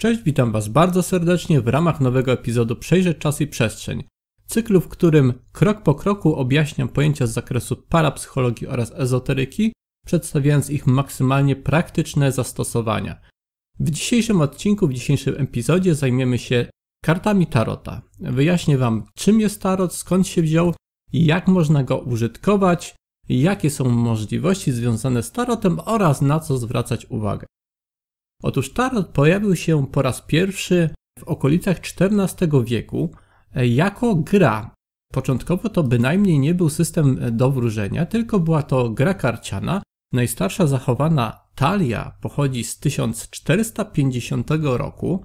Cześć, witam Was bardzo serdecznie w ramach nowego epizodu Przejrzeć Czas i Przestrzeń, cyklu, w którym krok po kroku objaśniam pojęcia z zakresu parapsychologii oraz ezoteryki, przedstawiając ich maksymalnie praktyczne zastosowania. W dzisiejszym odcinku, w dzisiejszym epizodzie zajmiemy się kartami Tarota. Wyjaśnię Wam, czym jest Tarot, skąd się wziął, jak można go użytkować, jakie są możliwości związane z Tarotem oraz na co zwracać uwagę. Otóż tarot pojawił się po raz pierwszy w okolicach XIV wieku e, jako gra. Początkowo to bynajmniej nie był system do wróżenia, tylko była to gra karciana. Najstarsza zachowana talia pochodzi z 1450 roku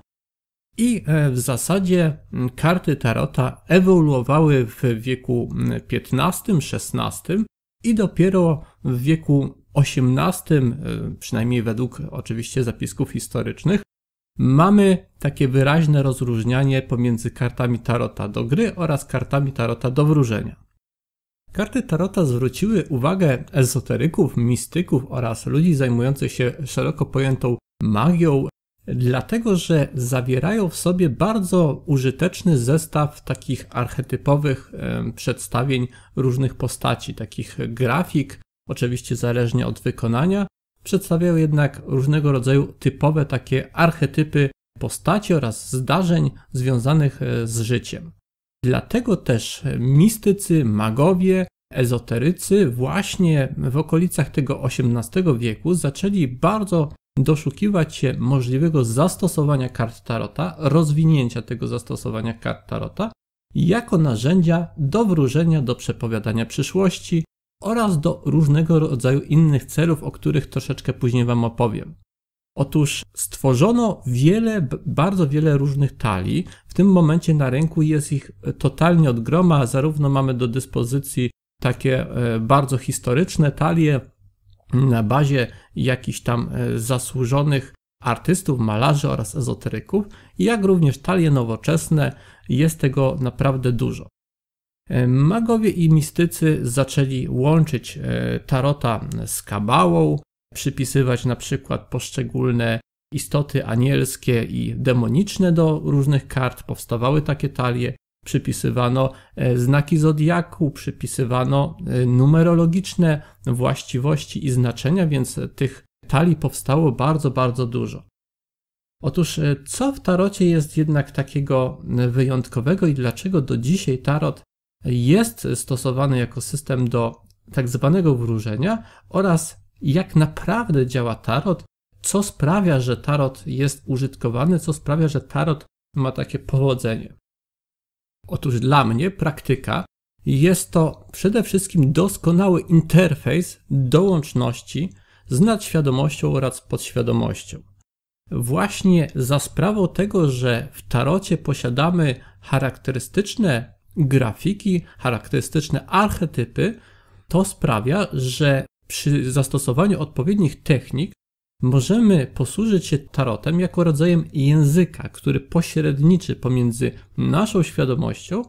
i e, w zasadzie karty tarota ewoluowały w wieku XV-XVI i dopiero w wieku XVIII, e, przynajmniej według oczywiście zapisków historycznych, mamy takie wyraźne rozróżnianie pomiędzy kartami tarota do gry oraz kartami tarota do wróżenia. Karty tarota zwróciły uwagę ezoteryków, mistyków oraz ludzi zajmujących się szeroko pojętą magią, dlatego że zawierają w sobie bardzo użyteczny zestaw takich archetypowych e, przedstawień różnych postaci, takich grafik, oczywiście zależnie od wykonania, przedstawiają jednak różnego rodzaju typowe takie archetypy postaci oraz zdarzeń związanych e, z życiem. Dlatego też mistycy, magowie, ezoterycy właśnie w okolicach tego XVIII wieku zaczęli bardzo doszukiwać się możliwego zastosowania kart Tarota, rozwinięcia tego zastosowania kart Tarota jako narzędzia do wróżenia, do przepowiadania przyszłości, oraz do różnego rodzaju innych celów, o których troszeczkę później Wam opowiem. Otóż stworzono wiele, bardzo wiele różnych talii. W tym momencie na rynku jest ich totalnie od groma. Zarówno mamy do dyspozycji takie e, bardzo historyczne talie na bazie jakichś tam e, zasłużonych artystów, malarzy oraz ezoteryków, jak również talie nowoczesne. Jest tego naprawdę dużo. E, magowie i mistycy zaczęli łączyć e, tarota z kabałą, przypisywać na przykład poszczególne istoty anielskie i demoniczne do różnych kart. Powstawały takie talie, przypisywano e, znaki zodiaku, przypisywano numerologiczne właściwości i znaczenia, więc tych talii powstało bardzo, bardzo dużo. Otóż, co w tarocie jest jednak takiego wyjątkowego i dlaczego do dzisiaj tarot jest stosowany jako system do tak zwanego wróżenia oraz jak naprawdę działa tarot, co sprawia, że tarot jest użytkowany, co sprawia, że tarot ma takie powodzenie. Otóż dla mnie praktyka jest to przede wszystkim doskonały interfejs do łączności z nadświadomością oraz podświadomością. Właśnie za sprawą tego, że w tarocie posiadamy charakterystyczne grafiki, charakterystyczne archetypy, to sprawia, że przy zastosowaniu odpowiednich technik możemy posłużyć się tarotem jako rodzajem języka, który pośredniczy pomiędzy naszą świadomością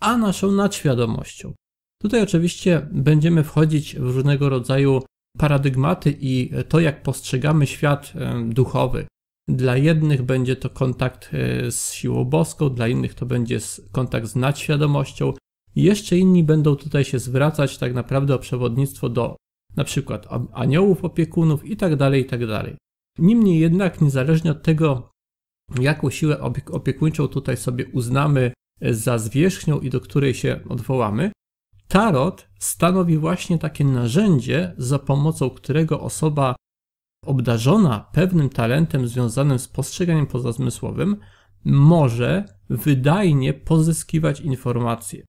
a naszą nadświadomością. Tutaj oczywiście będziemy wchodzić w różnego rodzaju paradygmaty i to, jak postrzegamy świat duchowy. Dla jednych będzie to kontakt e, z siłą boską, dla innych to będzie kontakt z nadświadomością. Jeszcze inni będą tutaj się zwracać tak naprawdę o przewodnictwo do na przykład aniołów, opiekunów itd., tak itd. Tak Niemniej jednak, niezależnie od tego, jaką siłę opiekuńczą tutaj sobie uznamy e, za zwierzchnią i do której się odwołamy, tarot stanowi właśnie takie narzędzie, za pomocą którego osoba obdarzona pewnym talentem związanym z postrzeganiem pozazmysłowym, może wydajnie pozyskiwać informacje.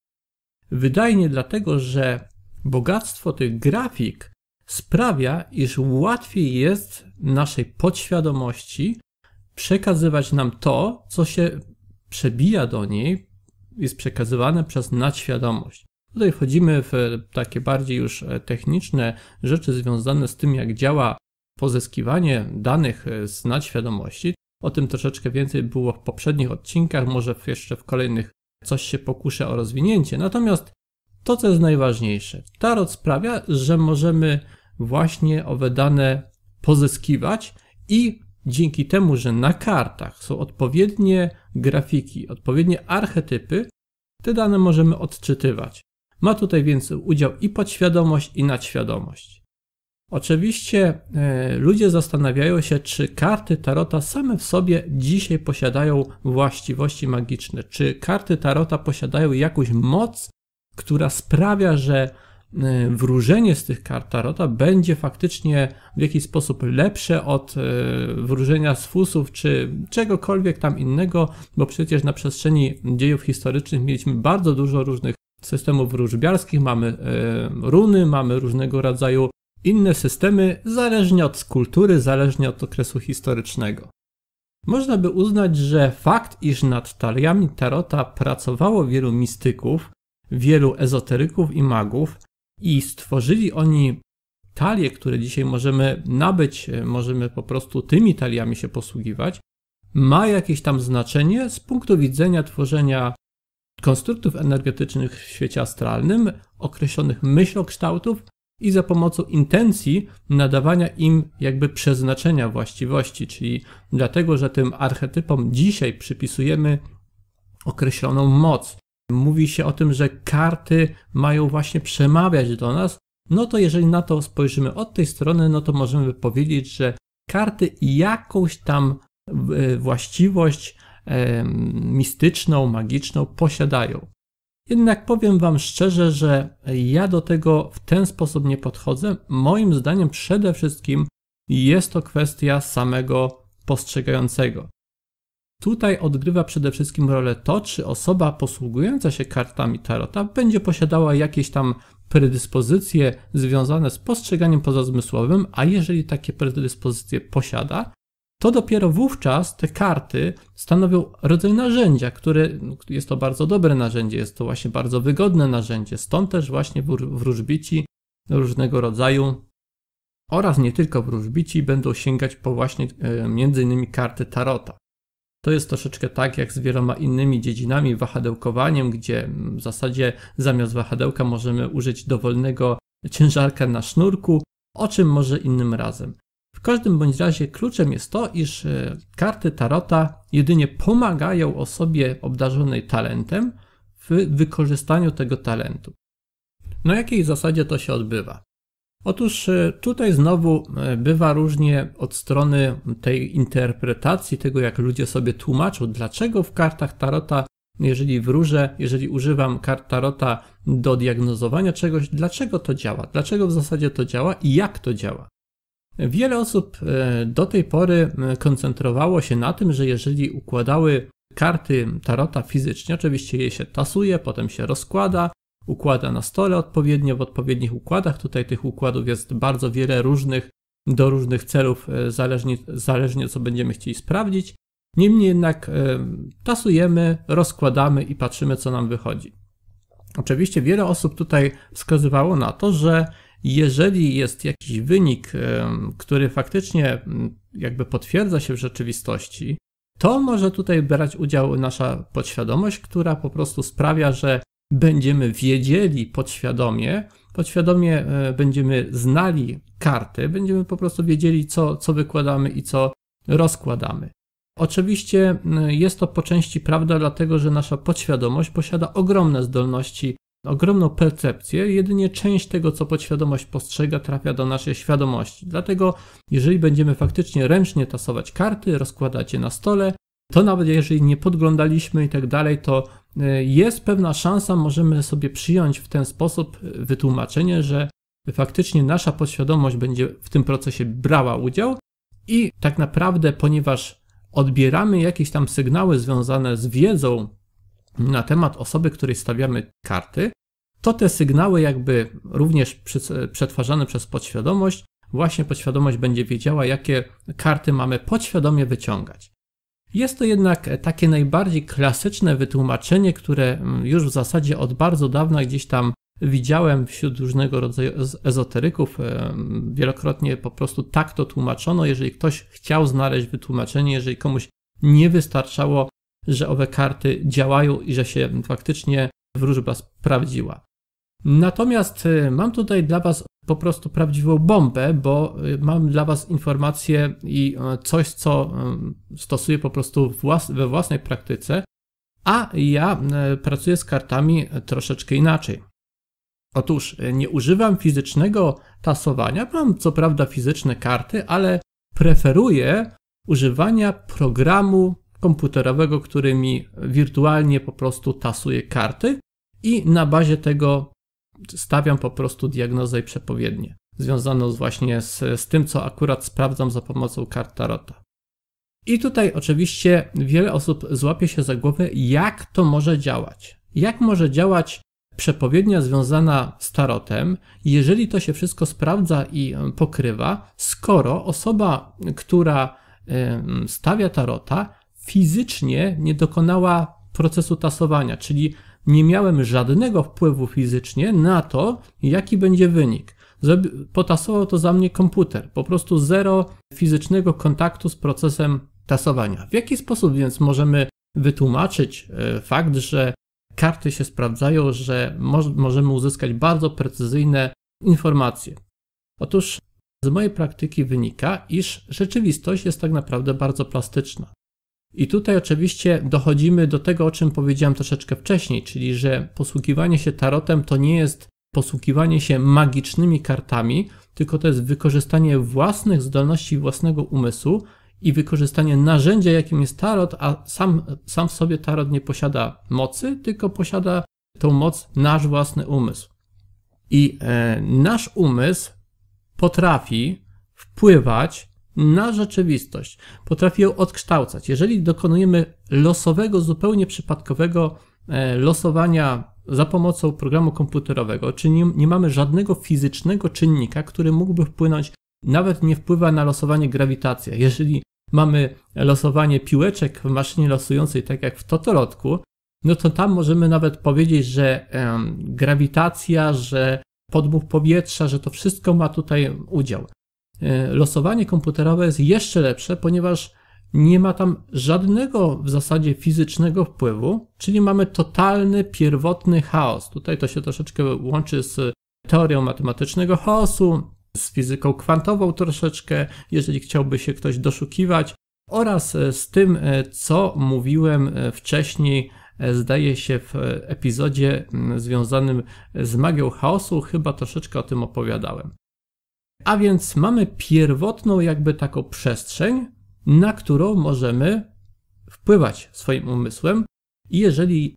Wydajnie dlatego, że bogactwo tych grafik sprawia, iż łatwiej jest naszej podświadomości przekazywać nam to, co się przebija do niej, jest przekazywane przez nadświadomość. Tutaj wchodzimy w takie bardziej już techniczne rzeczy związane z tym, jak działa pozyskiwanie danych e, z nadświadomości. O tym troszeczkę więcej było w poprzednich odcinkach, może jeszcze w kolejnych coś się pokuszę o rozwinięcie. Natomiast to, co jest najważniejsze, tarot sprawia, że możemy właśnie owe dane pozyskiwać i dzięki temu, że na kartach są odpowiednie grafiki, odpowiednie archetypy, te dane możemy odczytywać. Ma tutaj więc udział i podświadomość, i nadświadomość. Oczywiście e, ludzie zastanawiają się, czy karty Tarota same w sobie dzisiaj posiadają właściwości magiczne, czy karty Tarota posiadają jakąś moc, która sprawia, że e, wróżenie z tych kart Tarota będzie faktycznie w jakiś sposób lepsze od e, wróżenia z fusów czy czegokolwiek tam innego, bo przecież na przestrzeni dziejów historycznych mieliśmy bardzo dużo różnych systemów wróżbiarskich, mamy runy, mamy różnego rodzaju inne systemy, zależnie od kultury, zależnie od okresu historycznego. Można by uznać, że fakt, iż nad taliami Tarota pracowało wielu mistyków, wielu ezoteryków i magów i stworzyli oni talie, które dzisiaj możemy nabyć, możemy po prostu tymi taliami się posługiwać, ma jakieś tam znaczenie z punktu widzenia tworzenia konstruktów energetycznych w świecie astralnym, określonych myślokształtów i za pomocą intencji nadawania im jakby przeznaczenia właściwości, czyli dlatego, że tym archetypom dzisiaj przypisujemy określoną moc. Mówi się o tym, że karty mają właśnie przemawiać do nas, no to jeżeli na to spojrzymy od tej strony, no to możemy powiedzieć, że karty jakąś tam e, właściwość mistyczną, magiczną posiadają. Jednak powiem Wam szczerze, że ja do tego w ten sposób nie podchodzę. Moim zdaniem przede wszystkim jest to kwestia samego postrzegającego. Tutaj odgrywa przede wszystkim rolę to, czy osoba posługująca się kartami Tarota będzie posiadała jakieś tam predyspozycje związane z postrzeganiem pozazmysłowym, a jeżeli takie predyspozycje posiada, to dopiero wówczas te karty stanowią rodzaj narzędzia, które jest to bardzo dobre narzędzie, jest to właśnie bardzo wygodne narzędzie. Stąd też właśnie wróżbici różnego rodzaju oraz nie tylko wróżbici będą sięgać po właśnie e, między innymi karty tarota. To jest troszeczkę tak jak z wieloma innymi dziedzinami, wahadełkowaniem, gdzie w zasadzie zamiast wahadełka możemy użyć dowolnego ciężarka na sznurku, o czym może innym razem. W każdym bądź razie kluczem jest to, iż e, karty tarota jedynie pomagają osobie obdarzonej talentem w wykorzystaniu tego talentu. Na jakiej zasadzie to się odbywa? Otóż e, tutaj znowu e, bywa różnie od strony tej interpretacji, tego jak ludzie sobie tłumaczą, dlaczego w kartach tarota, jeżeli wróżę, jeżeli używam kart tarota do diagnozowania czegoś, dlaczego to działa, dlaczego w zasadzie to działa i jak to działa. Wiele osób e, do tej pory koncentrowało się na tym, że jeżeli układały karty tarota fizycznie, oczywiście je się tasuje, potem się rozkłada, układa na stole odpowiednio, w odpowiednich układach. Tutaj tych układów jest bardzo wiele różnych, do różnych celów, e, zależnie, zależnie co będziemy chcieli sprawdzić. Niemniej jednak e, tasujemy, rozkładamy i patrzymy, co nam wychodzi. Oczywiście wiele osób tutaj wskazywało na to, że jeżeli jest jakiś wynik, który faktycznie jakby potwierdza się w rzeczywistości, to może tutaj brać udział nasza podświadomość, która po prostu sprawia, że będziemy wiedzieli podświadomie, podświadomie e, będziemy znali karty, będziemy po prostu wiedzieli, co, co wykładamy i co rozkładamy. Oczywiście jest to po części prawda, dlatego że nasza podświadomość posiada ogromne zdolności ogromną percepcję, jedynie część tego, co podświadomość postrzega, trafia do naszej świadomości. Dlatego, jeżeli będziemy faktycznie ręcznie tasować karty, rozkładać je na stole, to nawet jeżeli nie podglądaliśmy i tak dalej, to e, jest pewna szansa, możemy sobie przyjąć w ten sposób wytłumaczenie, że faktycznie nasza podświadomość będzie w tym procesie brała udział i tak naprawdę, ponieważ odbieramy jakieś tam sygnały związane z wiedzą na temat osoby, której stawiamy karty, to te sygnały jakby również przetwarzane przez podświadomość, właśnie podświadomość będzie wiedziała, jakie karty mamy podświadomie wyciągać. Jest to jednak takie najbardziej klasyczne wytłumaczenie, które mm, już w zasadzie od bardzo dawna gdzieś tam widziałem wśród różnego rodzaju ezoteryków. Wielokrotnie po prostu tak to tłumaczono. Jeżeli ktoś chciał znaleźć wytłumaczenie, jeżeli komuś nie wystarczało że owe karty działają i że się faktycznie wróżba sprawdziła. Natomiast y, mam tutaj dla Was po prostu prawdziwą bombę, bo y, mam dla Was informację i y, coś, co stosuję po prostu we własnej praktyce, a ja pracuję z kartami troszeczkę inaczej. Otóż nie używam fizycznego tasowania, mam co prawda fizyczne karty, ale preferuję używania programu komputerowego, który mi wirtualnie po prostu tasuje karty i na bazie tego stawiam po prostu diagnozę i przepowiednię, związaną właśnie z, z tym, co akurat sprawdzam za pomocą kart Tarota. I tutaj oczywiście wiele osób złapie się za głowę, jak to może działać. Jak może działać przepowiednia związana z tarotem, jeżeli to się wszystko sprawdza i pokrywa, skoro osoba, która stawia tarota, fizycznie nie dokonała procesu tasowania, czyli nie miałem żadnego wpływu fizycznie na to, jaki będzie wynik. Potasował to za mnie komputer, po prostu zero fizycznego kontaktu z procesem tasowania. W jaki sposób więc możemy wytłumaczyć e, fakt, że karty się sprawdzają, że możemy uzyskać bardzo precyzyjne informacje? Otóż z mojej praktyki wynika, iż rzeczywistość jest tak naprawdę bardzo plastyczna. I tutaj oczywiście dochodzimy do tego, o czym powiedziałem troszeczkę wcześniej, czyli że posługiwanie się tarotem to nie jest posługiwanie się magicznymi kartami, tylko to jest wykorzystanie własnych zdolności własnego umysłu i wykorzystanie narzędzia, jakim jest tarot, a sam, sam w sobie tarot nie posiada mocy, tylko posiada tą moc nasz własny umysł. I e, nasz umysł potrafi wpływać na rzeczywistość, potrafi ją odkształcać. Jeżeli dokonujemy losowego, zupełnie przypadkowego e, losowania za pomocą programu komputerowego, czyli nie, nie mamy żadnego fizycznego czynnika, który mógłby wpłynąć, nawet nie wpływa na losowanie grawitacja. Jeżeli mamy losowanie piłeczek w maszynie losującej, tak jak w totolotku, no to tam możemy nawet powiedzieć, że grawitacja, że podmuch powietrza, że to wszystko ma tutaj udział. E, losowanie komputerowe jest jeszcze lepsze, ponieważ nie ma tam żadnego w zasadzie fizycznego wpływu, czyli mamy totalny, pierwotny chaos. Tutaj to się troszeczkę łączy z teorią matematycznego chaosu, z fizyką kwantową troszeczkę, jeżeli chciałby się ktoś doszukiwać, oraz z tym, e, co mówiłem e, wcześniej, zdaje się w epizodzie związanym z magią chaosu, chyba troszeczkę o tym opowiadałem. A więc mamy pierwotną jakby taką przestrzeń, na którą możemy wpływać swoim umysłem i jeżeli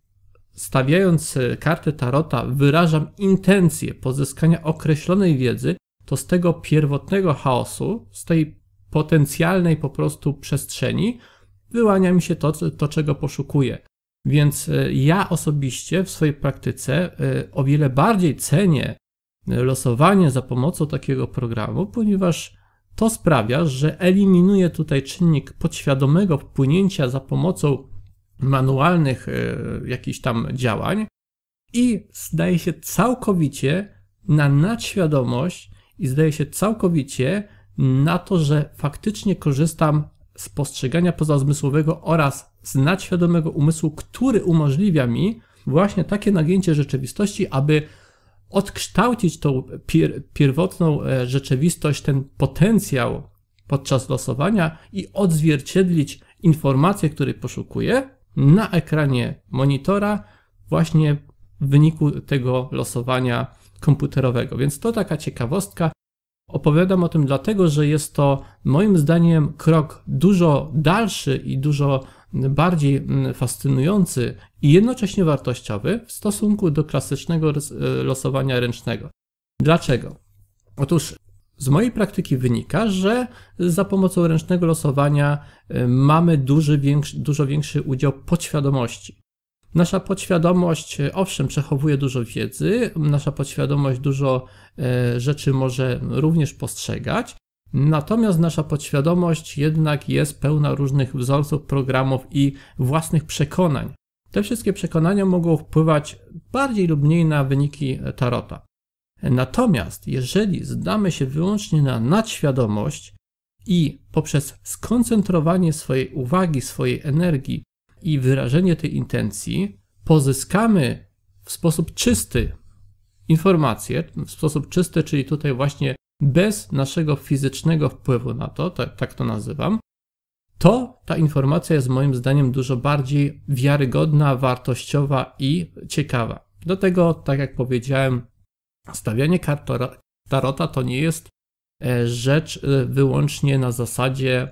stawiając kartę tarota wyrażam intencję pozyskania określonej wiedzy, to z tego pierwotnego chaosu, z tej potencjalnej po prostu przestrzeni wyłania mi się to, to czego poszukuję. Więc e, ja osobiście w swojej praktyce e, o wiele bardziej cenię losowanie za pomocą takiego programu, ponieważ to sprawia, że eliminuje tutaj czynnik podświadomego wpłynięcia za pomocą manualnych e, jakichś tam działań i zdaje się całkowicie na nadświadomość i zdaje się całkowicie na to, że faktycznie korzystam z postrzegania pozazmysłowego oraz z nadświadomego umysłu, który umożliwia mi właśnie takie nagięcie rzeczywistości, aby odkształcić tą pier pierwotną e, rzeczywistość, ten potencjał podczas losowania i odzwierciedlić informację, której poszukuję na ekranie monitora właśnie w wyniku tego losowania komputerowego. Więc to taka ciekawostka. Opowiadam o tym dlatego, że jest to moim zdaniem krok dużo dalszy i dużo bardziej mm, fascynujący i jednocześnie wartościowy w stosunku do klasycznego e, losowania ręcznego. Dlaczego? Otóż z mojej praktyki wynika, że za pomocą ręcznego losowania e, mamy duży, większy, dużo większy udział podświadomości. Nasza podświadomość, e, owszem, przechowuje dużo wiedzy, nasza podświadomość dużo rzeczy może również postrzegać, Natomiast nasza podświadomość jednak jest pełna różnych wzorców, programów i własnych przekonań. Te wszystkie przekonania mogą wpływać bardziej lub mniej na wyniki tarota. Natomiast jeżeli zdamy się wyłącznie na nadświadomość i poprzez skoncentrowanie swojej uwagi, swojej energii i wyrażenie tej intencji pozyskamy w sposób czysty informację w sposób czysty, czyli tutaj właśnie bez naszego fizycznego wpływu na to, tak, tak to nazywam, to ta informacja jest moim zdaniem dużo bardziej wiarygodna, wartościowa i ciekawa. Do tego, tak jak powiedziałem, stawianie kart tarota to nie jest e, rzecz e, wyłącznie na zasadzie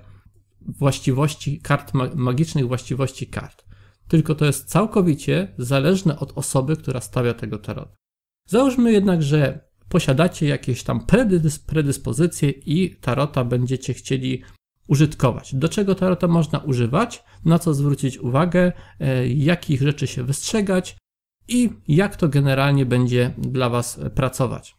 właściwości kart, magicznych właściwości kart. Tylko to jest całkowicie zależne od osoby, która stawia tego tarota. Załóżmy jednak, że posiadacie jakieś tam predyspozycje i tarota będziecie chcieli użytkować. Do czego tarota można używać, na co zwrócić uwagę, e, jakich rzeczy się wystrzegać i jak to generalnie będzie dla Was pracować.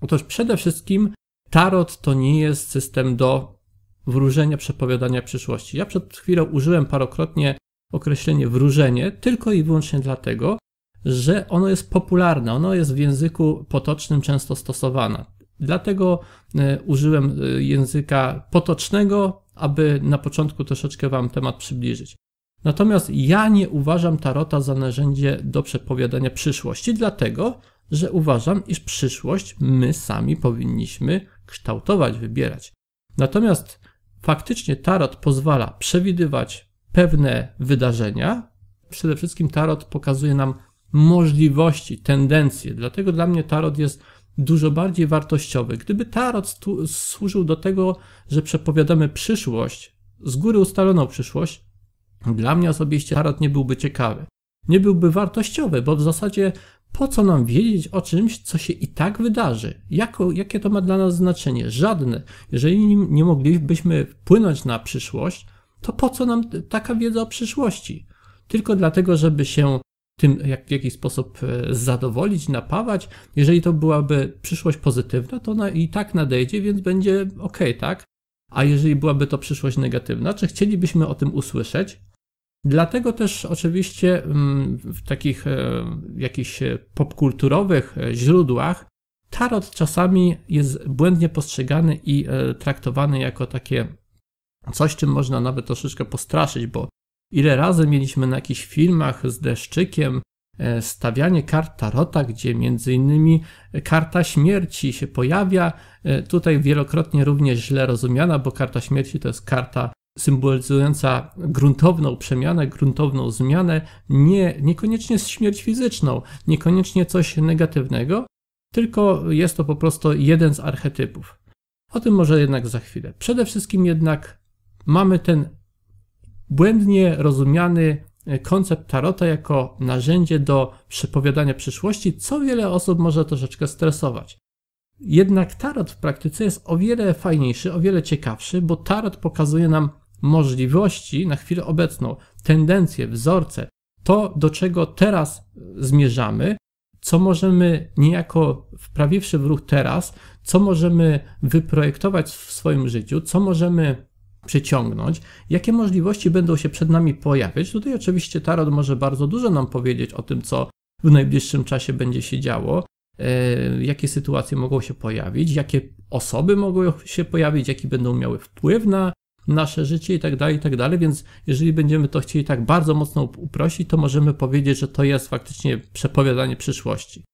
Otóż przede wszystkim tarot to nie jest system do wróżenia, przepowiadania przyszłości. Ja przed chwilą użyłem parokrotnie określenie wróżenie tylko i wyłącznie dlatego, że ono jest popularne, ono jest w języku potocznym często stosowane. Dlatego e, użyłem e, języka potocznego, aby na początku troszeczkę Wam temat przybliżyć. Natomiast ja nie uważam tarota za narzędzie do przepowiadania przyszłości, dlatego że uważam, iż przyszłość my sami powinniśmy kształtować, wybierać. Natomiast faktycznie tarot pozwala przewidywać pewne wydarzenia. Przede wszystkim tarot pokazuje nam możliwości, tendencje. Dlatego dla mnie tarot jest dużo bardziej wartościowy. Gdyby tarot służył do tego, że przepowiadamy przyszłość, z góry ustaloną przyszłość, dla mnie osobiście tarot nie byłby ciekawy. Nie byłby wartościowy, bo w zasadzie po co nam wiedzieć o czymś, co się i tak wydarzy? Jako, jakie to ma dla nas znaczenie? Żadne. Jeżeli nie moglibyśmy wpłynąć na przyszłość, to po co nam taka wiedza o przyszłości? Tylko dlatego, żeby się tym jak, w jakiś sposób e, zadowolić, napawać. Jeżeli to byłaby przyszłość pozytywna, to ona i tak nadejdzie, więc będzie ok, tak? A jeżeli byłaby to przyszłość negatywna, czy chcielibyśmy o tym usłyszeć? Dlatego też oczywiście mm, w takich e, jakichś popkulturowych e, źródłach tarot czasami jest błędnie postrzegany i traktowany jako takie coś, czym można nawet troszeczkę postraszyć, bo Ile razy mieliśmy na jakichś filmach z deszczykiem e, stawianie kart tarota, gdzie między innymi karta śmierci się pojawia. E, tutaj wielokrotnie również źle rozumiana, bo karta śmierci to jest karta symbolizująca gruntowną przemianę, gruntowną zmianę, nie, niekoniecznie śmierć fizyczną, niekoniecznie coś negatywnego, tylko jest to po prostu jeden z archetypów. O tym może jednak za chwilę. Przede wszystkim jednak mamy ten błędnie rozumiany koncept tarota jako narzędzie do przepowiadania przyszłości, co wiele osób może troszeczkę stresować. Jednak tarot w praktyce jest o wiele fajniejszy, o wiele ciekawszy, bo tarot pokazuje nam możliwości na chwilę obecną, tendencje, wzorce, to do czego teraz zmierzamy, co możemy niejako wprawiwszy w ruch teraz, co możemy wyprojektować w swoim życiu, co możemy przyciągnąć, jakie możliwości będą się przed nami pojawiać. Tutaj oczywiście Tarot może bardzo dużo nam powiedzieć o tym, co w najbliższym czasie będzie się działo, e, jakie sytuacje mogą się pojawić, jakie osoby mogą się pojawić, jaki będą miały wpływ na nasze życie i tak dalej, i tak więc jeżeli będziemy to chcieli tak bardzo mocno uprościć, to możemy powiedzieć, że to jest faktycznie przepowiadanie przyszłości.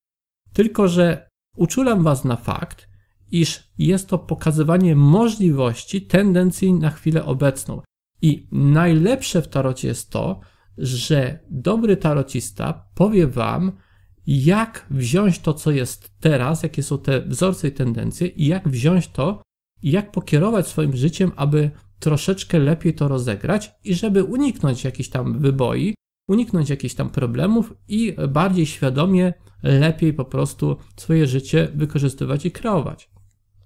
Tylko, że uczulam Was na fakt, iż jest to pokazywanie możliwości, tendencji na chwilę obecną. I najlepsze w tarocie jest to, że dobry tarocista powie wam, jak wziąć to, co jest teraz, jakie są te wzorce i tendencje, i jak wziąć to, i jak pokierować swoim życiem, aby troszeczkę lepiej to rozegrać i żeby uniknąć jakichś tam wyboi, uniknąć jakichś tam problemów i bardziej świadomie, lepiej po prostu swoje życie wykorzystywać i kreować.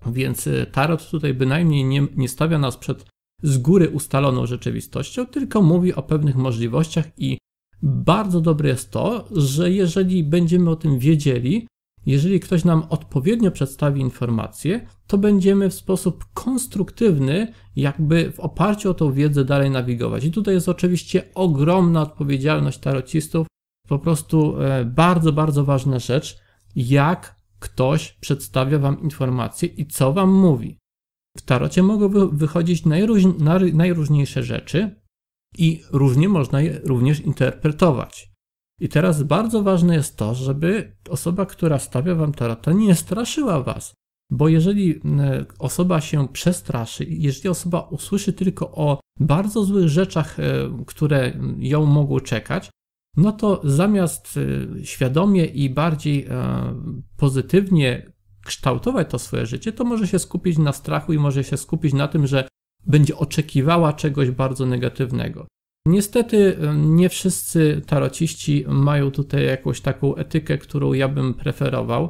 Więc y, tarot tutaj bynajmniej nie, nie stawia nas przed z góry ustaloną rzeczywistością, tylko mówi o pewnych możliwościach i bardzo dobre jest to, że jeżeli będziemy o tym wiedzieli, jeżeli ktoś nam odpowiednio przedstawi informacje, to będziemy w sposób konstruktywny, jakby w oparciu o tą wiedzę dalej nawigować. I tutaj jest oczywiście ogromna odpowiedzialność tarocistów, po prostu e, bardzo, bardzo ważna rzecz, jak ktoś przedstawia wam informacje i co wam mówi. W tarocie mogą wychodzić najróż, najróżniejsze rzeczy i różnie można je również interpretować. I teraz bardzo ważne jest to, żeby osoba, która stawia wam tarota, nie straszyła was. Bo jeżeli osoba się przestraszy, jeżeli osoba usłyszy tylko o bardzo złych rzeczach, e, które ją mogą czekać, no to zamiast e, świadomie i bardziej pozytywnie kształtować to swoje życie, to może się skupić na strachu i może się skupić na tym, że będzie oczekiwała czegoś bardzo negatywnego. Niestety nie wszyscy tarociści mają tutaj jakąś taką etykę, którą ja bym preferował.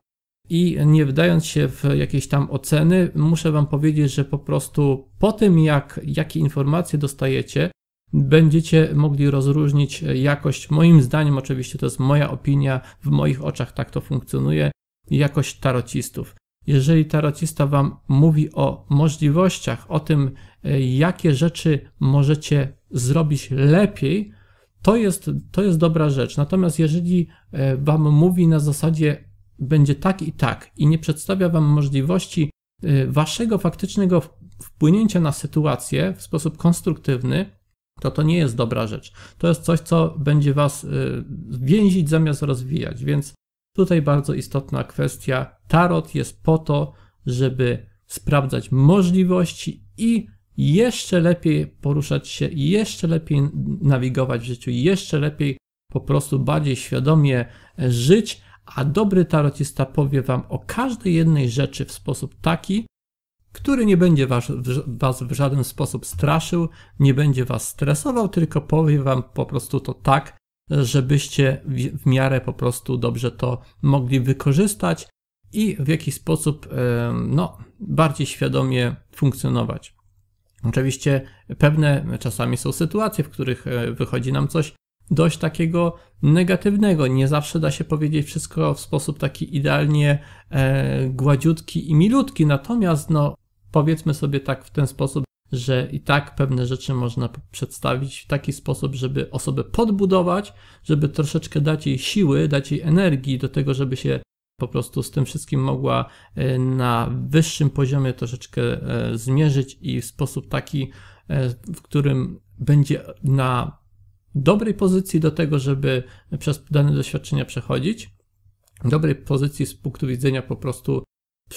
I nie wdając się w jakieś tam oceny, muszę Wam powiedzieć, że po prostu po tym, jak, jakie informacje dostajecie, będziecie mogli rozróżnić jakość, moim zdaniem, oczywiście to jest moja opinia, w moich oczach tak to funkcjonuje, jakość tarocistów. Jeżeli tarocista Wam mówi o możliwościach, o tym, jakie rzeczy możecie zrobić lepiej, to jest, to jest dobra rzecz. Natomiast jeżeli e, Wam mówi na zasadzie, będzie tak i tak i nie przedstawia Wam możliwości y, Waszego faktycznego wpłynięcia na sytuację w sposób konstruktywny, to to nie jest dobra rzecz. To jest coś, co będzie Was y, więzić zamiast rozwijać. Więc tutaj bardzo istotna kwestia. Tarot jest po to, żeby sprawdzać możliwości i jeszcze lepiej poruszać się, jeszcze lepiej nawigować w życiu, jeszcze lepiej po prostu bardziej świadomie żyć, a dobry tarotista powie wam o każdej jednej rzeczy w sposób taki, który nie będzie was, was w żaden sposób straszył, nie będzie was stresował, tylko powie wam po prostu to tak, żebyście w, w miarę po prostu dobrze to mogli wykorzystać i w jakiś sposób no, bardziej świadomie funkcjonować. Oczywiście pewne czasami są sytuacje, w których e, wychodzi nam coś dość takiego negatywnego. Nie zawsze da się powiedzieć wszystko w sposób taki idealnie e, gładziutki i milutki, natomiast no, powiedzmy sobie tak w ten sposób, że i tak pewne rzeczy można przedstawić w taki sposób, żeby osobę podbudować, żeby troszeczkę dać jej siły, dać jej energii do tego, żeby się po prostu z tym wszystkim mogła e, na wyższym poziomie troszeczkę e, zmierzyć i w sposób taki, e, w którym będzie na dobrej pozycji do tego, żeby przez dane doświadczenia przechodzić, dobrej pozycji z punktu widzenia po prostu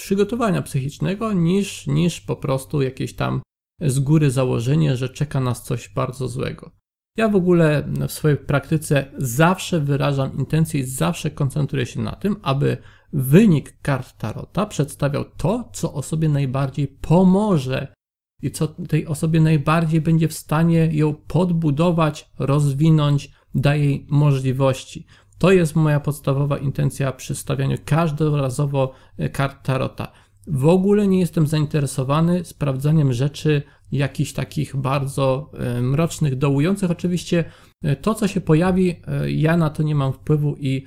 przygotowania psychicznego, niż, niż po prostu jakieś tam z góry założenie, że czeka nas coś bardzo złego. Ja w ogóle w swojej praktyce zawsze wyrażam intencje i zawsze koncentruję się na tym, aby wynik kart Tarota przedstawiał to, co osobie najbardziej pomoże i co tej osobie najbardziej będzie w stanie ją podbudować, rozwinąć, daje jej możliwości. To jest moja podstawowa intencja przy stawianiu każdorazowo e, kart Tarota. W ogóle nie jestem zainteresowany sprawdzaniem rzeczy jakichś takich bardzo e, mrocznych, dołujących. Oczywiście e, to, co się pojawi, ja na to nie mam wpływu i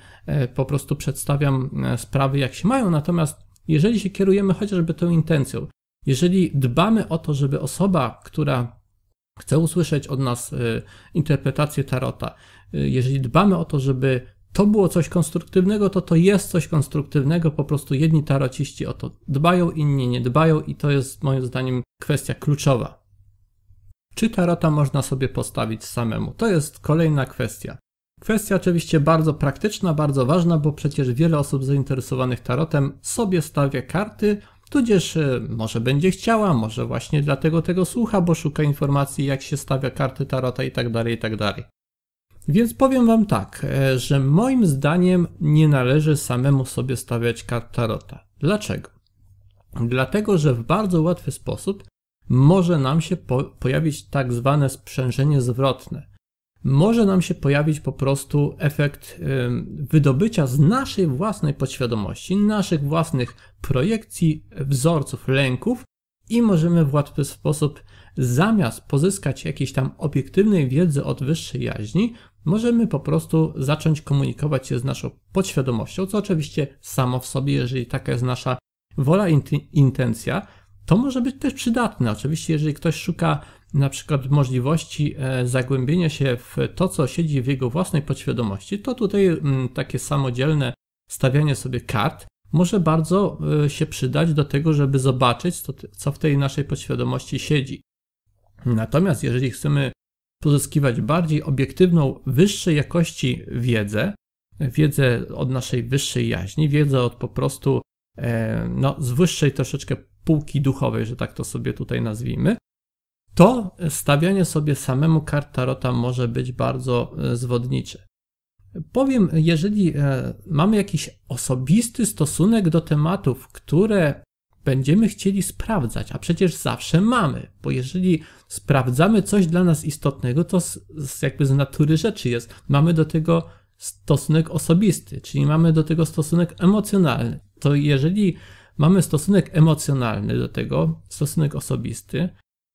po prostu przedstawiam sprawy, jak się mają. Natomiast jeżeli się kierujemy chociażby tą intencją, jeżeli dbamy o to, żeby osoba, która chce usłyszeć od nas interpretację tarota, jeżeli dbamy o to, żeby to było coś konstruktywnego, to to jest coś konstruktywnego, po prostu jedni tarociści o to dbają, inni nie dbają i to jest moim zdaniem kwestia kluczowa. Czy tarota można sobie postawić samemu? To jest kolejna kwestia. Kwestia oczywiście bardzo praktyczna, bardzo ważna, bo przecież wiele osób zainteresowanych tarotem sobie stawia karty, tudzież e, może będzie chciała, może właśnie dlatego tego słucha, bo szuka informacji, jak się stawia karty tarota i tak dalej, i tak dalej. Więc powiem Wam tak, e, że moim zdaniem nie należy samemu sobie stawiać kart tarota. Dlaczego? Dlatego, że w bardzo łatwy sposób może nam się po pojawić tak zwane sprzężenie zwrotne może nam się pojawić po prostu efekt wydobycia z naszej własnej podświadomości, naszych własnych projekcji, wzorców, lęków i możemy w łatwy sposób, zamiast pozyskać jakiejś tam obiektywnej wiedzy od wyższej jaźni, możemy po prostu zacząć komunikować się z naszą podświadomością, co oczywiście samo w sobie, jeżeli taka jest nasza wola, intencja, to może być też przydatne. Oczywiście, jeżeli ktoś szuka na przykład możliwości e, zagłębienia się w to, co siedzi w jego własnej podświadomości, to tutaj mm, takie samodzielne stawianie sobie kart może bardzo e, się przydać do tego, żeby zobaczyć, co w tej naszej podświadomości siedzi. Natomiast jeżeli chcemy pozyskiwać bardziej obiektywną, wyższej jakości wiedzę, wiedzę od naszej wyższej jaźni, wiedzę od po prostu e, no, z wyższej troszeczkę półki duchowej, że tak to sobie tutaj nazwijmy, to stawianie sobie samemu kart tarota może być bardzo e, zwodnicze. Powiem, jeżeli e, mamy jakiś osobisty stosunek do tematów, które będziemy chcieli sprawdzać, a przecież zawsze mamy, bo jeżeli sprawdzamy coś dla nas istotnego, to z, z jakby z natury rzeczy jest, mamy do tego stosunek osobisty, czyli mamy do tego stosunek emocjonalny. To jeżeli mamy stosunek emocjonalny do tego, stosunek osobisty,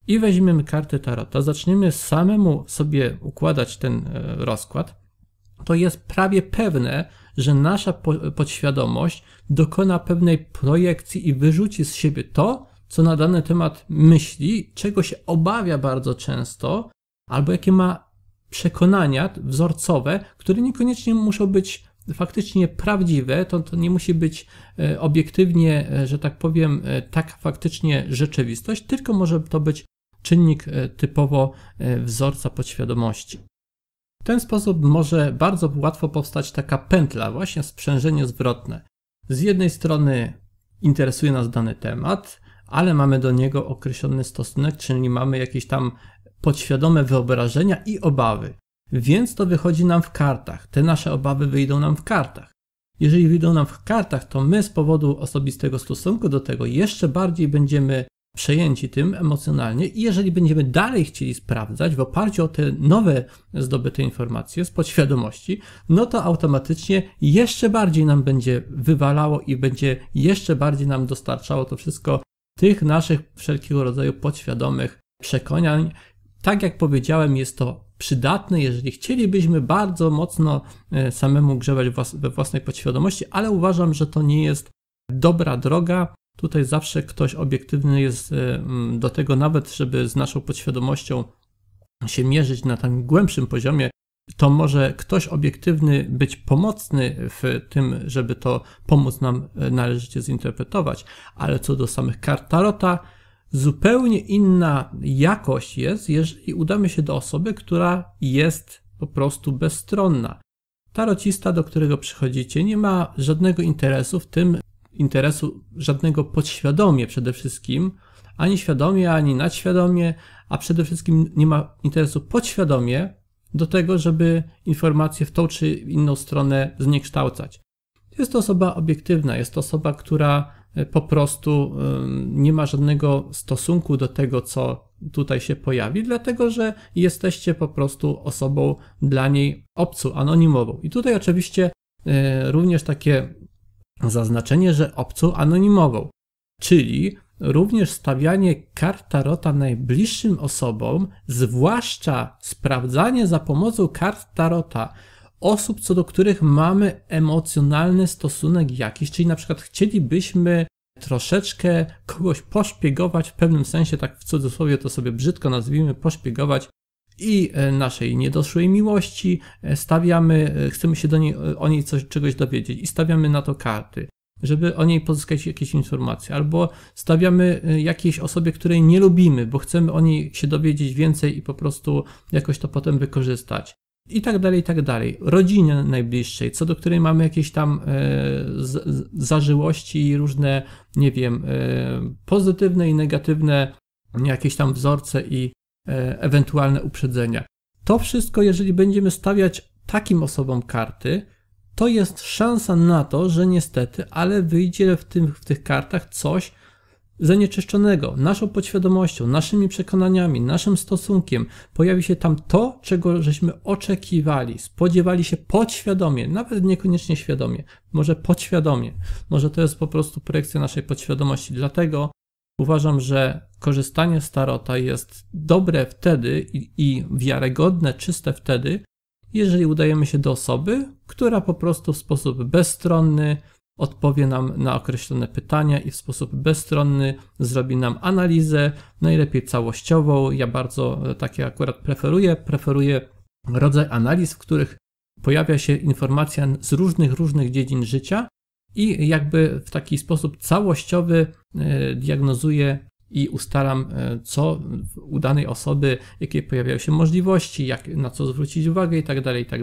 i weźmiemy kartę tarota, zaczniemy samemu sobie układać ten e, rozkład, to jest prawie pewne, że nasza podświadomość dokona pewnej projekcji i wyrzuci z siebie to, co na dany temat myśli, czego się obawia bardzo często, albo jakie ma przekonania wzorcowe, które niekoniecznie muszą być faktycznie prawdziwe, to, to nie musi być e, obiektywnie, e, że tak powiem, tak faktycznie rzeczywistość, tylko może to być czynnik e, typowo e, wzorca podświadomości. W ten sposób może bardzo łatwo powstać taka pętla, właśnie sprzężenie zwrotne. Z jednej strony interesuje nas dany temat, ale mamy do niego określony stosunek, czyli mamy jakieś tam podświadome wyobrażenia i obawy. Więc to wychodzi nam w kartach. Te nasze obawy wyjdą nam w kartach. Jeżeli wyjdą nam w kartach, to my z powodu osobistego stosunku do tego jeszcze bardziej będziemy przejęci tym emocjonalnie i jeżeli będziemy dalej chcieli sprawdzać w oparciu o te nowe zdobyte informacje z podświadomości, no to automatycznie jeszcze bardziej nam będzie wywalało i będzie jeszcze bardziej nam dostarczało to wszystko tych naszych wszelkiego rodzaju podświadomych przekonań. Tak jak powiedziałem, jest to przydatne, jeżeli chcielibyśmy bardzo mocno e, samemu grzewać we własnej podświadomości, ale uważam, że to nie jest dobra droga. Tutaj zawsze ktoś obiektywny jest e, do tego, nawet żeby z naszą podświadomością się mierzyć na tym głębszym poziomie, to może ktoś obiektywny być pomocny w tym, żeby to pomóc nam e, należycie zinterpretować, ale co do samych kart Tarota, zupełnie inna jakość jest, jeżeli udamy się do osoby, która jest po prostu bezstronna. Tarocista, do którego przychodzicie, nie ma żadnego interesu w tym, interesu żadnego podświadomie przede wszystkim, ani świadomie, ani nadświadomie, a przede wszystkim nie ma interesu podświadomie do tego, żeby informacje w tą czy inną stronę zniekształcać. Jest to osoba obiektywna, jest to osoba, która e, po prostu nie ma żadnego stosunku do tego, co tutaj się pojawi, dlatego że jesteście po prostu osobą dla niej obcą, anonimową. I tutaj oczywiście e, również takie zaznaczenie, że obcą anonimową, czyli również stawianie kart tarota najbliższym osobom, zwłaszcza sprawdzanie za pomocą kart tarota osób, co do których mamy emocjonalny stosunek jakiś, czyli na przykład chcielibyśmy troszeczkę kogoś poszpiegować w pewnym sensie, tak w cudzysłowie to sobie brzydko nazwijmy, poszpiegować i e, naszej niedoszłej miłości, e, stawiamy, e, chcemy się do niej, o niej coś, czegoś dowiedzieć i stawiamy na to karty, żeby o niej pozyskać jakieś informacje, albo stawiamy jakiejś osobie, której nie lubimy, bo chcemy o niej się dowiedzieć więcej i po prostu jakoś to potem wykorzystać. I tak dalej, i tak dalej. Rodzinie najbliższej, co do której mamy jakieś tam zażyłości i różne, nie wiem, pozytywne i negatywne jakieś tam wzorce i ewentualne uprzedzenia. To wszystko, jeżeli będziemy stawiać takim osobom karty, to jest szansa na to, że niestety, ale wyjdzie w, tym, w tych kartach coś zanieczyszczonego naszą podświadomością, naszymi przekonaniami, naszym stosunkiem. Pojawi się tam to, czego żeśmy oczekiwali, spodziewali się podświadomie, nawet niekoniecznie świadomie, może podświadomie. Może to jest po prostu projekcja naszej podświadomości. Dlatego Uważam, że korzystanie z tarota jest dobre wtedy i, i wiarygodne, czyste wtedy, jeżeli udajemy się do osoby, która po prostu w sposób bezstronny odpowie nam na określone pytania i w sposób bezstronny zrobi nam analizę, najlepiej całościową. Ja bardzo e, takie akurat preferuję. Preferuję rodzaj analiz, w których pojawia się informacja z różnych, różnych dziedzin życia i jakby w taki sposób całościowy e, diagnozuje i ustalam, e, co u danej osoby, jakie pojawiają się możliwości, jak, na co zwrócić uwagę i tak dalej, i tak.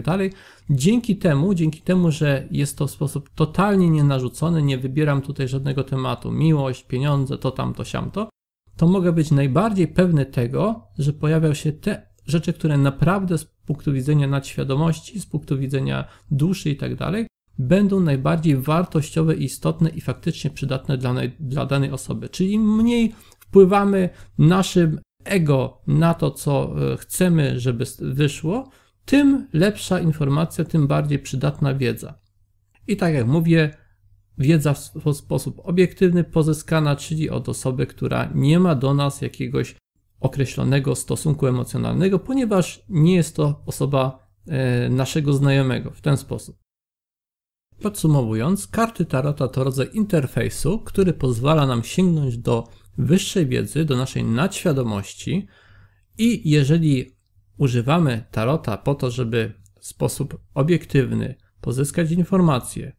Dzięki temu, dzięki temu, że jest to w sposób totalnie nienarzucony, nie wybieram tutaj żadnego tematu, miłość, pieniądze, to tam, to siamto, to mogę być najbardziej pewny tego, że pojawią się te rzeczy, które naprawdę z punktu widzenia nadświadomości, z punktu widzenia duszy i tak będą najbardziej wartościowe, istotne i faktycznie przydatne dla, dla danej osoby. Czyli im mniej wpływamy naszym ego na to, co e, chcemy, żeby wyszło, tym lepsza informacja, tym bardziej przydatna wiedza. I tak jak mówię, wiedza w sposób obiektywny pozyskana, czyli od osoby, która nie ma do nas jakiegoś określonego stosunku emocjonalnego, ponieważ nie jest to osoba e, naszego znajomego w ten sposób. Podsumowując, karty Tarota to rodzaj interfejsu, który pozwala nam sięgnąć do wyższej wiedzy, do naszej nadświadomości i jeżeli używamy Tarota po to, żeby w sposób obiektywny pozyskać informacje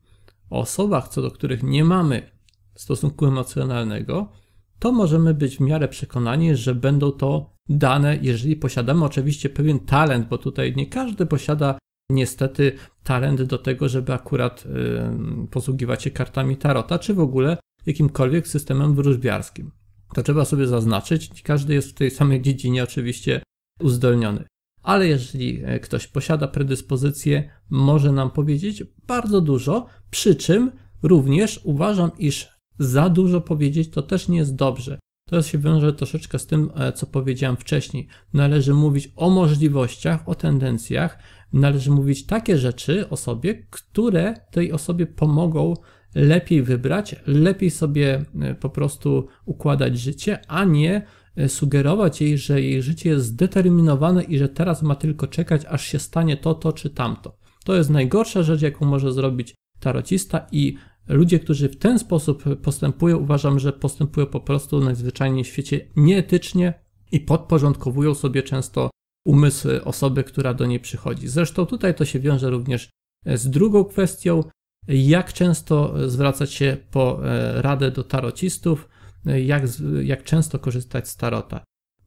o osobach, co do których nie mamy stosunku emocjonalnego, to możemy być w miarę przekonani, że będą to dane, jeżeli posiadamy oczywiście pewien talent, bo tutaj nie każdy posiada niestety talent do tego, żeby akurat y, posługiwać się kartami tarota, czy w ogóle jakimkolwiek systemem wróżbiarskim. To trzeba sobie zaznaczyć, każdy jest w tej samej dziedzinie oczywiście uzdolniony. Ale jeżeli e, ktoś posiada predyspozycję, może nam powiedzieć bardzo dużo, przy czym również uważam, iż za dużo powiedzieć to też nie jest dobrze. To się wiąże troszeczkę z tym, e, co powiedziałem wcześniej. Należy mówić o możliwościach, o tendencjach, należy mówić takie rzeczy o sobie, które tej osobie pomogą lepiej wybrać, lepiej sobie e, po prostu układać życie, a nie e, sugerować jej, że jej życie jest zdeterminowane i że teraz ma tylko czekać, aż się stanie to, to czy tamto. To jest najgorsza rzecz, jaką może zrobić tarocista i ludzie, którzy w ten sposób postępują, uważam, że postępują po prostu najzwyczajniej w świecie nieetycznie i podporządkowują sobie często umysł osoby, która do niej przychodzi. Zresztą tutaj to się wiąże również z drugą kwestią, jak często zwracać się po e, radę do tarocistów, jak, jak często korzystać z tarota.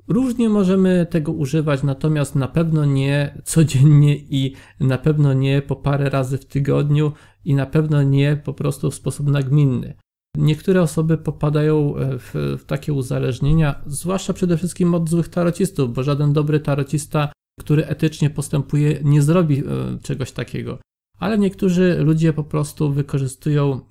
Różnie możemy tego używać, natomiast na pewno nie codziennie i na pewno nie po parę razy w tygodniu i na pewno nie po prostu w sposób nagminny. Niektóre osoby popadają e, w, w, takie uzależnienia, zwłaszcza przede wszystkim od złych tarocistów, bo żaden dobry tarocista, który etycznie postępuje, nie zrobi e, czegoś takiego. Ale niektórzy ludzie po prostu wykorzystują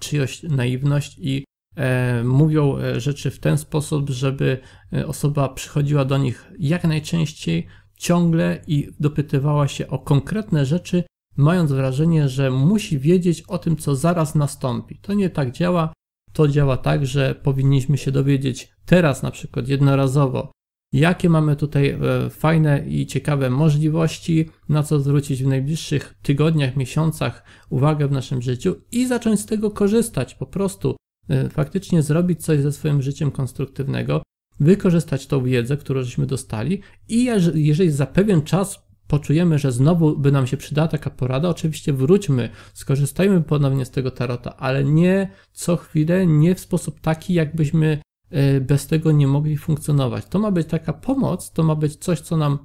czyjąś naiwność i e, mówią e, rzeczy w ten sposób, żeby osoba przychodziła do nich jak najczęściej, ciągle i dopytywała się o konkretne rzeczy, mając wrażenie, że musi wiedzieć o tym, co zaraz nastąpi. To nie tak działa. To działa tak, że powinniśmy się dowiedzieć teraz, na przykład jednorazowo, jakie mamy tutaj e, fajne i ciekawe możliwości, na co zwrócić w najbliższych tygodniach, miesiącach uwagę w naszym życiu i zacząć z tego korzystać. Po prostu e, faktycznie zrobić coś ze swoim życiem konstruktywnego, wykorzystać tą wiedzę, którą żeśmy dostali i jeżeli za pewien czas poczujemy, że znowu by nam się przydała taka porada, oczywiście wróćmy, skorzystajmy ponownie z tego tarota, ale nie co chwilę, nie w sposób taki, jakbyśmy e, bez tego nie mogli funkcjonować. To ma być taka pomoc, to ma być coś, co nam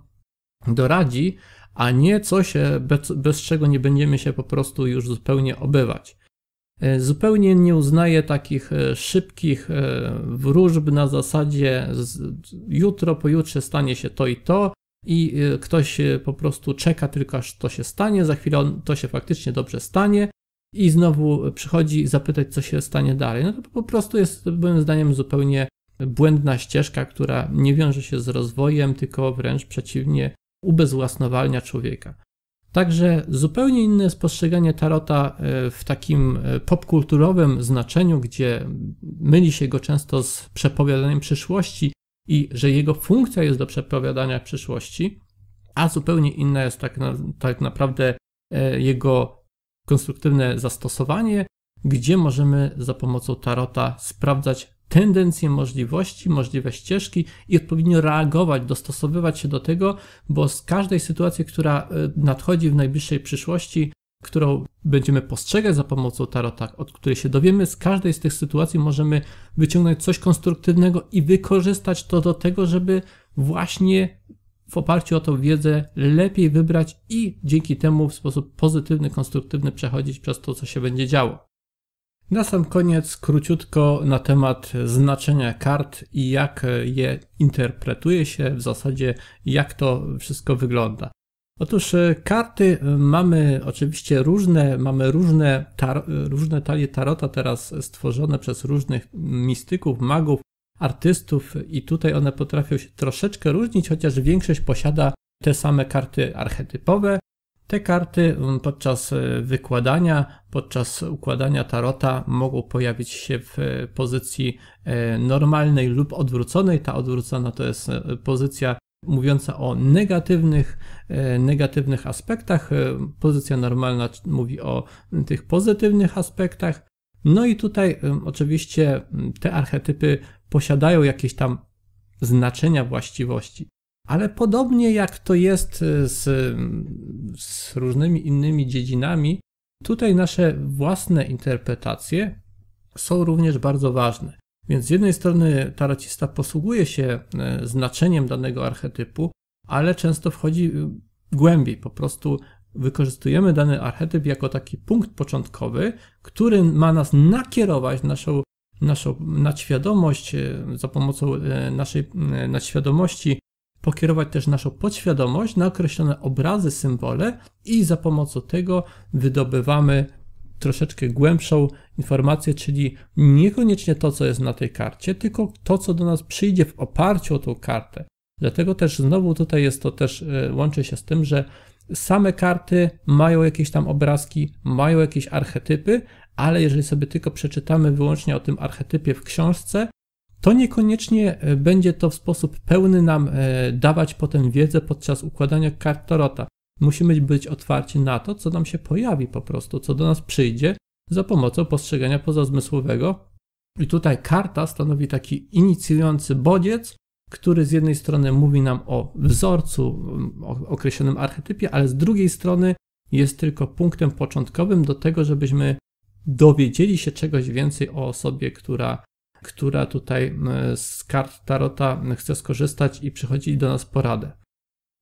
doradzi, a nie coś, e, bez, bez czego nie będziemy się po prostu już zupełnie obywać. E, zupełnie nie uznaję takich szybkich wróżb na zasadzie jutro, pojutrze stanie się to i to, i y, ktoś y, po prostu czeka tylko aż to się stanie, za chwilę to się faktycznie dobrze stanie i znowu przychodzi zapytać, co się stanie dalej. No to po prostu jest moim zdaniem zupełnie błędna ścieżka, która nie wiąże się z rozwojem, tylko wręcz przeciwnie, ubezwłasnowalnia człowieka. Także zupełnie inne spostrzeganie tarota y, w takim popkulturowym znaczeniu, gdzie myli się go często z przepowiadaniem przyszłości, i że jego funkcja jest do przepowiadania przyszłości, a zupełnie inna jest tak, na, tak naprawdę e, jego konstruktywne zastosowanie, gdzie możemy za pomocą tarota sprawdzać tendencje możliwości, możliwe ścieżki i odpowiednio reagować, dostosowywać się do tego, bo z każdej sytuacji, która e, nadchodzi w najbliższej przyszłości, którą będziemy postrzegać za pomocą tarota, od której się dowiemy, z każdej z tych sytuacji możemy wyciągnąć coś konstruktywnego i wykorzystać to do tego, żeby właśnie w oparciu o tą wiedzę lepiej wybrać i dzięki temu w sposób pozytywny, konstruktywny przechodzić przez to, co się będzie działo. Na sam koniec króciutko na temat znaczenia kart i jak je interpretuje się, w zasadzie jak to wszystko wygląda. Otóż e, karty e, mamy oczywiście różne, mamy różne, tar, różne talie tarota teraz stworzone przez różnych mistyków, magów, artystów i tutaj one potrafią się troszeczkę różnić, chociaż większość posiada te same karty archetypowe. Te karty podczas e, wykładania, podczas układania tarota mogą pojawić się w pozycji normalnej lub odwróconej. Ta odwrócona to jest pozycja mówiąca o negatywnych, e, negatywnych aspektach. E, pozycja normalna mówi o tych pozytywnych aspektach. No i tutaj e, oczywiście te archetypy posiadają jakieś tam znaczenia, właściwości. Ale podobnie jak to jest z, z różnymi innymi dziedzinami, tutaj nasze własne interpretacje są również bardzo ważne. Więc z jednej strony tarocista posługuje się e, znaczeniem danego archetypu, ale często wchodzi e, głębiej. Po prostu wykorzystujemy dany archetyp jako taki punkt początkowy, który ma nas nakierować naszą, naszą nadświadomość, e, za pomocą naszej nadświadomości pokierować też naszą podświadomość na określone obrazy, symbole i za pomocą tego wydobywamy troszeczkę głębszą informację, czyli niekoniecznie to, co jest na tej karcie, tylko to, co do nas przyjdzie w oparciu o tą kartę. Dlatego też znowu tutaj jest to też, e, łączy się z tym, że same karty mają jakieś tam obrazki, mają jakieś archetypy, ale jeżeli sobie tylko przeczytamy wyłącznie o tym archetypie w książce, to niekoniecznie e, będzie to w sposób pełny nam e, dawać potem wiedzę podczas układania kart Tarota. Musimy być otwarci na to, co nam się pojawi po prostu, co do nas przyjdzie za pomocą postrzegania pozazmysłowego. I tutaj karta stanowi taki inicjujący bodziec, który z jednej strony mówi nam o wzorcu, o określonym archetypie, ale z drugiej strony jest tylko punktem początkowym do tego, żebyśmy dowiedzieli się czegoś więcej o osobie, która, która tutaj e, z kart Tarota chce skorzystać i przychodzi do nas poradę.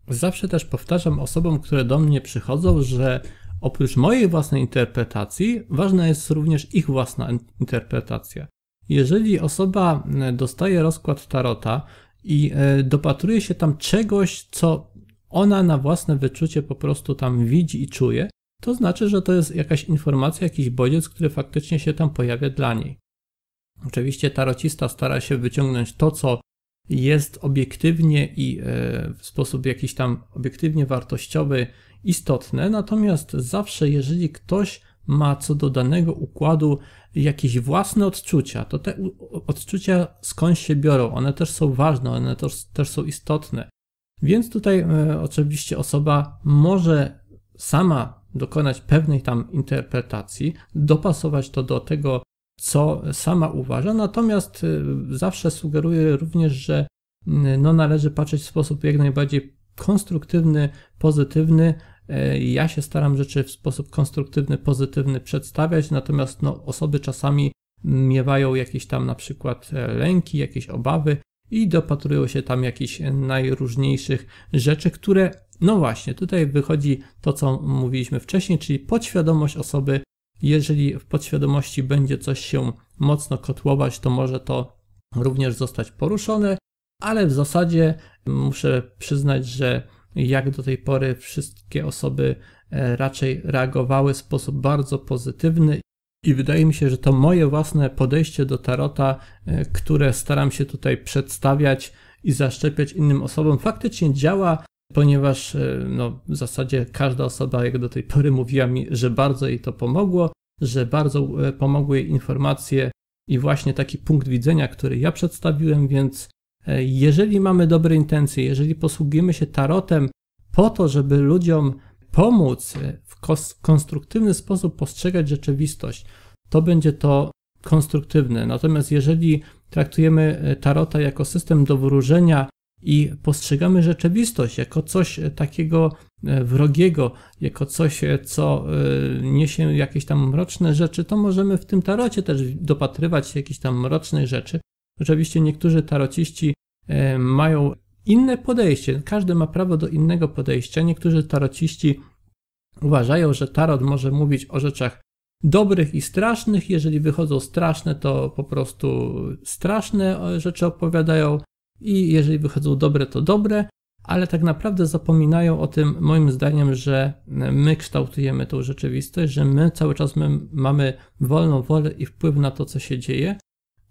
Zawsze też powtarzam osobom, które do mnie przychodzą, że oprócz mojej własnej interpretacji, ważna jest również ich własna interpretacja. Jeżeli osoba e, dostaje rozkład tarota i e, dopatruje się tam czegoś, co ona na własne wyczucie po prostu tam widzi i czuje, to znaczy, że to jest jakaś informacja, jakiś bodziec, który faktycznie się tam pojawia dla niej. Oczywiście tarocista stara się wyciągnąć to, co jest obiektywnie i e, w sposób jakiś tam obiektywnie wartościowy istotne, natomiast zawsze jeżeli ktoś ma co do danego układu jakieś własne odczucia, to te odczucia skąd się biorą, one też są ważne, one też, też są istotne. Więc tutaj e, oczywiście osoba może sama dokonać pewnej tam interpretacji, dopasować to do tego co sama uważa, natomiast y, zawsze sugeruję również, że y, no, należy patrzeć w sposób jak najbardziej konstruktywny, pozytywny. Y, ja się staram rzeczy w sposób konstruktywny, pozytywny przedstawiać, natomiast no, osoby czasami miewają jakieś tam na przykład e, lęki, jakieś obawy i dopatrują się tam jakichś najróżniejszych rzeczy, które, no właśnie, tutaj wychodzi to, co mówiliśmy wcześniej, czyli podświadomość osoby jeżeli w podświadomości będzie coś się mocno kotłować, to może to również zostać poruszone, ale w zasadzie muszę przyznać, że jak do tej pory wszystkie osoby e, raczej reagowały w sposób bardzo pozytywny i wydaje mi się, że to moje własne podejście do tarota, e, które staram się tutaj przedstawiać i zaszczepiać innym osobom, faktycznie działa ponieważ e, no, w zasadzie każda osoba jak do tej pory mówiła mi, że bardzo jej to pomogło, że bardzo e, pomogły jej informacje i właśnie taki punkt widzenia, który ja przedstawiłem, więc e, jeżeli mamy dobre intencje, jeżeli posługujemy się tarotem po to, żeby ludziom pomóc w konstruktywny sposób postrzegać rzeczywistość, to będzie to konstruktywne. Natomiast jeżeli traktujemy tarota jako system do wróżenia i postrzegamy rzeczywistość jako coś takiego e, wrogiego, jako coś, e, co e, niesie jakieś tam mroczne rzeczy, to możemy w tym tarocie też dopatrywać się jakichś tam mrocznych rzeczy. Oczywiście niektórzy tarociści mają inne podejście, każdy ma prawo do innego podejścia. Niektórzy tarociści uważają, że tarot może mówić o rzeczach dobrych i strasznych. Jeżeli wychodzą straszne, to po prostu straszne rzeczy opowiadają i jeżeli wychodzą dobre, to dobre, ale tak naprawdę zapominają o tym, moim zdaniem, że my kształtujemy tą rzeczywistość, że my cały czas my mamy wolną wolę i wpływ na to, co się dzieje,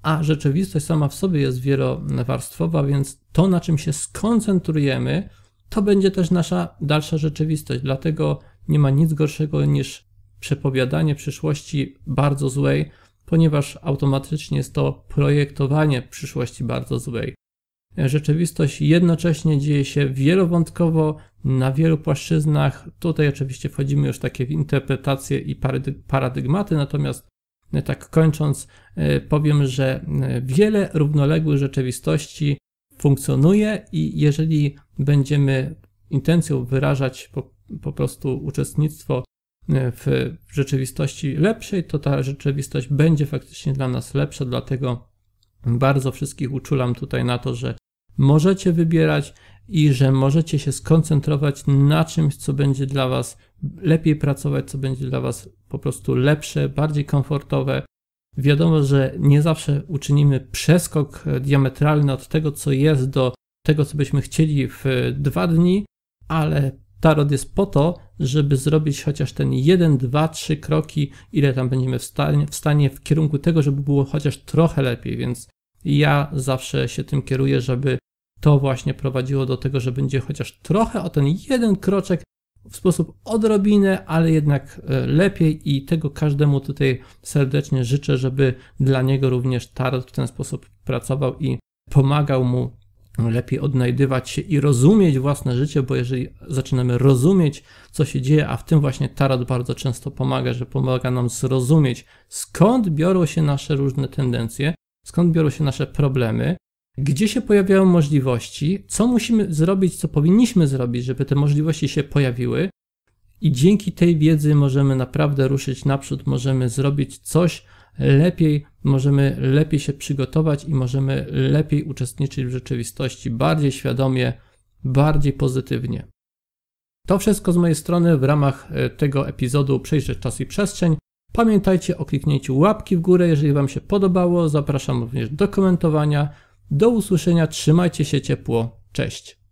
a rzeczywistość sama w sobie jest wielowarstwowa, więc to, na czym się skoncentrujemy, to będzie też nasza dalsza rzeczywistość. Dlatego nie ma nic gorszego niż przepowiadanie przyszłości bardzo złej, ponieważ automatycznie jest to projektowanie przyszłości bardzo złej rzeczywistość jednocześnie dzieje się wielowątkowo na wielu płaszczyznach. Tutaj oczywiście wchodzimy już w takie interpretacje i paradygmaty, natomiast e, tak kończąc, e, powiem, że e, wiele równoległych rzeczywistości funkcjonuje i jeżeli będziemy intencją wyrażać po, po prostu uczestnictwo w rzeczywistości lepszej, to ta rzeczywistość będzie faktycznie dla nas lepsza, dlatego bardzo wszystkich uczulam tutaj na to, że możecie wybierać i że możecie się skoncentrować na czymś, co będzie dla Was lepiej pracować, co będzie dla Was po prostu lepsze, bardziej komfortowe. Wiadomo, że nie zawsze uczynimy przeskok diametralny od tego, co jest, do tego, co byśmy chcieli w dwa dni, ale tarot jest po to, żeby zrobić chociaż ten jeden, dwa, trzy kroki, ile tam będziemy w stanie, w stanie w kierunku tego, żeby było chociaż trochę lepiej, więc ja zawsze się tym kieruję, żeby to właśnie prowadziło do tego, że będzie chociaż trochę o ten jeden kroczek w sposób odrobinę, ale jednak e, lepiej i tego każdemu tutaj serdecznie życzę, żeby dla niego również tarot w ten sposób pracował i pomagał mu lepiej odnajdywać się i rozumieć własne życie, bo jeżeli zaczynamy rozumieć, co się dzieje, a w tym właśnie tarot bardzo często pomaga, że pomaga nam zrozumieć, skąd biorą się nasze różne tendencje, skąd biorą się nasze problemy, gdzie się pojawiają możliwości, co musimy zrobić, co powinniśmy zrobić, żeby te możliwości się pojawiły. I dzięki tej wiedzy możemy naprawdę ruszyć naprzód, możemy zrobić coś lepiej, możemy lepiej się przygotować i możemy lepiej uczestniczyć w rzeczywistości, bardziej świadomie, bardziej pozytywnie. To wszystko z mojej strony w ramach e, tego epizodu Przejrzeć Czas i Przestrzeń. Pamiętajcie o kliknięciu łapki w górę, jeżeli Wam się podobało. Zapraszam również do komentowania. Do usłyszenia, trzymajcie się ciepło, cześć.